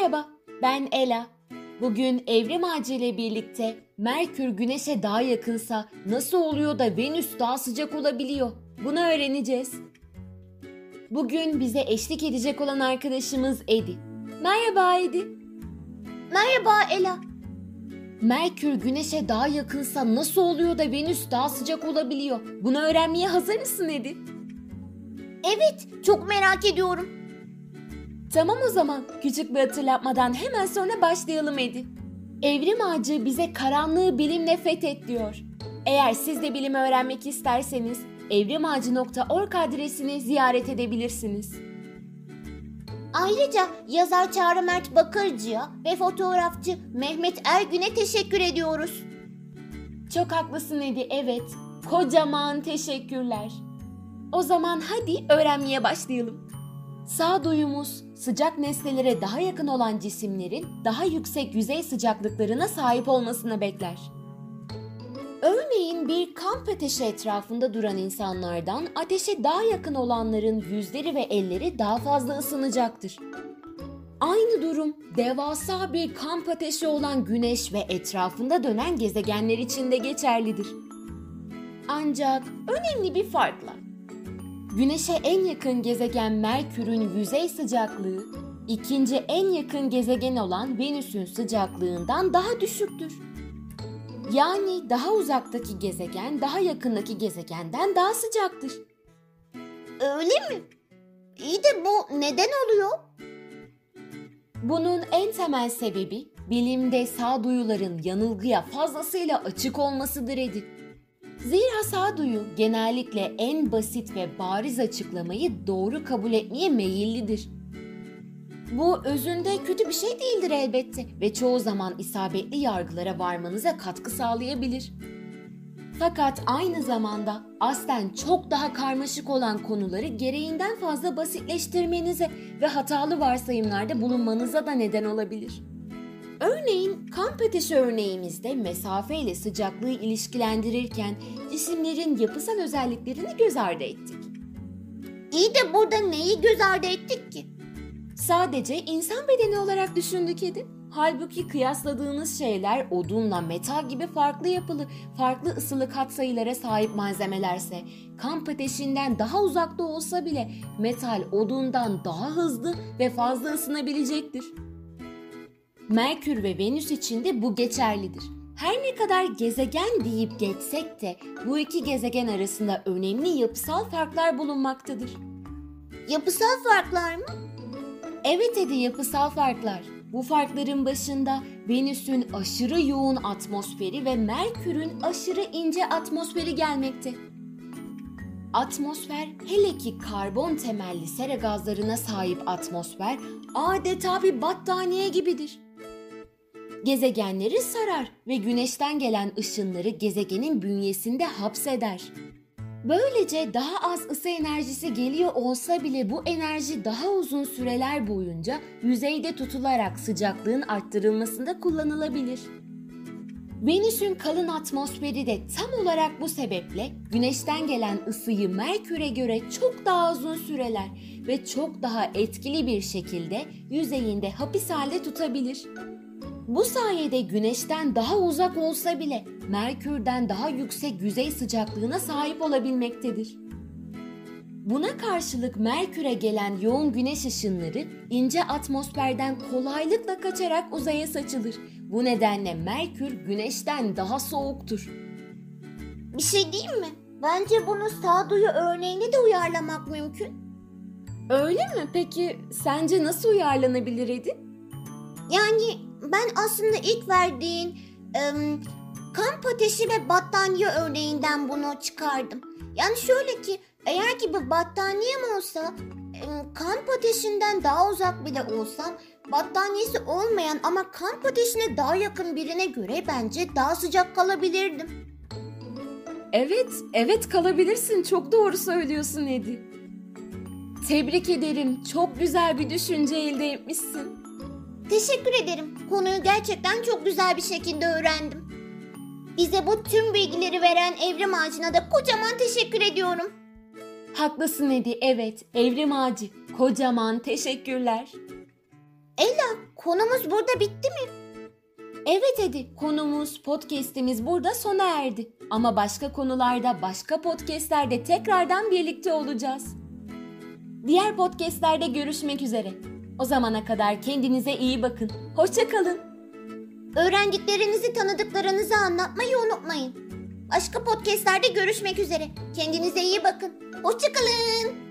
Merhaba, ben Ela. Bugün Evrim Ağacı ile birlikte Merkür Güneş'e daha yakınsa nasıl oluyor da Venüs daha sıcak olabiliyor? Bunu öğreneceğiz. Bugün bize eşlik edecek olan arkadaşımız Edi. Merhaba Edi. Merhaba Ela. Merkür Güneş'e daha yakınsa nasıl oluyor da Venüs daha sıcak olabiliyor? Bunu öğrenmeye hazır mısın Edi? Evet, çok merak ediyorum. Tamam o zaman. Küçük bir hatırlatmadan hemen sonra başlayalım Edi. Evrim Ağacı bize karanlığı bilimle fethet diyor. Eğer siz de bilimi öğrenmek isterseniz evrimağacı.org adresini ziyaret edebilirsiniz. Ayrıca yazar Çağrı Mert Bakırcı'ya ve fotoğrafçı Mehmet Ergün'e teşekkür ediyoruz. Çok haklısın Edi, evet. Kocaman teşekkürler. O zaman hadi öğrenmeye başlayalım. Sağduyumuz sıcak nesnelere daha yakın olan cisimlerin daha yüksek yüzey sıcaklıklarına sahip olmasını bekler. Örneğin bir kamp ateşi etrafında duran insanlardan ateşe daha yakın olanların yüzleri ve elleri daha fazla ısınacaktır. Aynı durum devasa bir kamp ateşi olan Güneş ve etrafında dönen gezegenler için de geçerlidir. Ancak önemli bir farkla. Güneş'e en yakın gezegen Merkür'ün yüzey sıcaklığı, ikinci en yakın gezegen olan Venüs'ün sıcaklığından daha düşüktür. Yani daha uzaktaki gezegen daha yakındaki gezegenden daha sıcaktır. Öyle mi? İyi de bu neden oluyor? Bunun en temel sebebi bilimde sağduyuların yanılgıya fazlasıyla açık olmasıdır Edip. Zira sağduyu genellikle en basit ve bariz açıklamayı doğru kabul etmeye meyillidir. Bu özünde kötü bir şey değildir elbette ve çoğu zaman isabetli yargılara varmanıza katkı sağlayabilir. Fakat aynı zamanda aslen çok daha karmaşık olan konuları gereğinden fazla basitleştirmenize ve hatalı varsayımlarda bulunmanıza da neden olabilir. Örneğin kamp ateşi örneğimizde mesafe ile sıcaklığı ilişkilendirirken cisimlerin yapısal özelliklerini göz ardı ettik. İyi de burada neyi göz ardı ettik ki? Sadece insan bedeni olarak düşündük Edi. Halbuki kıyasladığınız şeyler odunla metal gibi farklı yapılı, farklı ısılı katsayılara sahip malzemelerse, kamp ateşinden daha uzakta olsa bile metal odundan daha hızlı ve fazla ısınabilecektir. Merkür ve Venüs için de bu geçerlidir. Her ne kadar gezegen deyip geçsek de bu iki gezegen arasında önemli yapısal farklar bulunmaktadır. Yapısal farklar mı? Evet Edi yapısal farklar. Bu farkların başında Venüs'ün aşırı yoğun atmosferi ve Merkür'ün aşırı ince atmosferi gelmekte. Atmosfer hele ki karbon temelli sera gazlarına sahip atmosfer adeta bir battaniye gibidir. Gezegenleri sarar ve güneşten gelen ışınları gezegenin bünyesinde hapseder. Böylece daha az ısı enerjisi geliyor olsa bile bu enerji daha uzun süreler boyunca yüzeyde tutularak sıcaklığın arttırılmasında kullanılabilir. Venüs'ün kalın atmosferi de tam olarak bu sebeple Güneş'ten gelen ısıyı Merkür'e göre çok daha uzun süreler ve çok daha etkili bir şekilde yüzeyinde hapis halde tutabilir. Bu sayede Güneş'ten daha uzak olsa bile Merkür'den daha yüksek yüzey sıcaklığına sahip olabilmektedir. Buna karşılık Merkür'e gelen yoğun güneş ışınları ince atmosferden kolaylıkla kaçarak uzaya saçılır. Bu nedenle Merkür Güneş'ten daha soğuktur. Bir şey diyeyim mi? Bence bunu sağduyu örneğine de uyarlamak mümkün. Öyle mi? Peki sence nasıl uyarlanabilir Edin? Yani ben aslında ilk verdiğin em, kamp ateşi ve battaniye örneğinden bunu çıkardım. Yani şöyle ki eğer ki bir battaniyem olsa em, kamp ateşinden daha uzak bile olsam battaniyesi olmayan ama kamp ateşine daha yakın birine göre bence daha sıcak kalabilirdim. Evet, evet kalabilirsin. Çok doğru söylüyorsun Edi. Tebrik ederim. Çok güzel bir düşünce elde etmişsin. Teşekkür ederim. Konuyu gerçekten çok güzel bir şekilde öğrendim. Bize bu tüm bilgileri veren Evrim Ağacı'na da kocaman teşekkür ediyorum. Haklısın Edi, evet. Evrim Ağacı. Kocaman teşekkürler. Ela, konumuz burada bitti mi? Evet Edi, konumuz, podcast'imiz burada sona erdi. Ama başka konularda, başka podcast'lerde tekrardan birlikte olacağız. Diğer podcast'lerde görüşmek üzere. O zamana kadar kendinize iyi bakın. Hoşçakalın. Öğrendiklerinizi tanıdıklarınızı anlatmayı unutmayın. Başka podcastlerde görüşmek üzere. Kendinize iyi bakın. Hoşçakalın.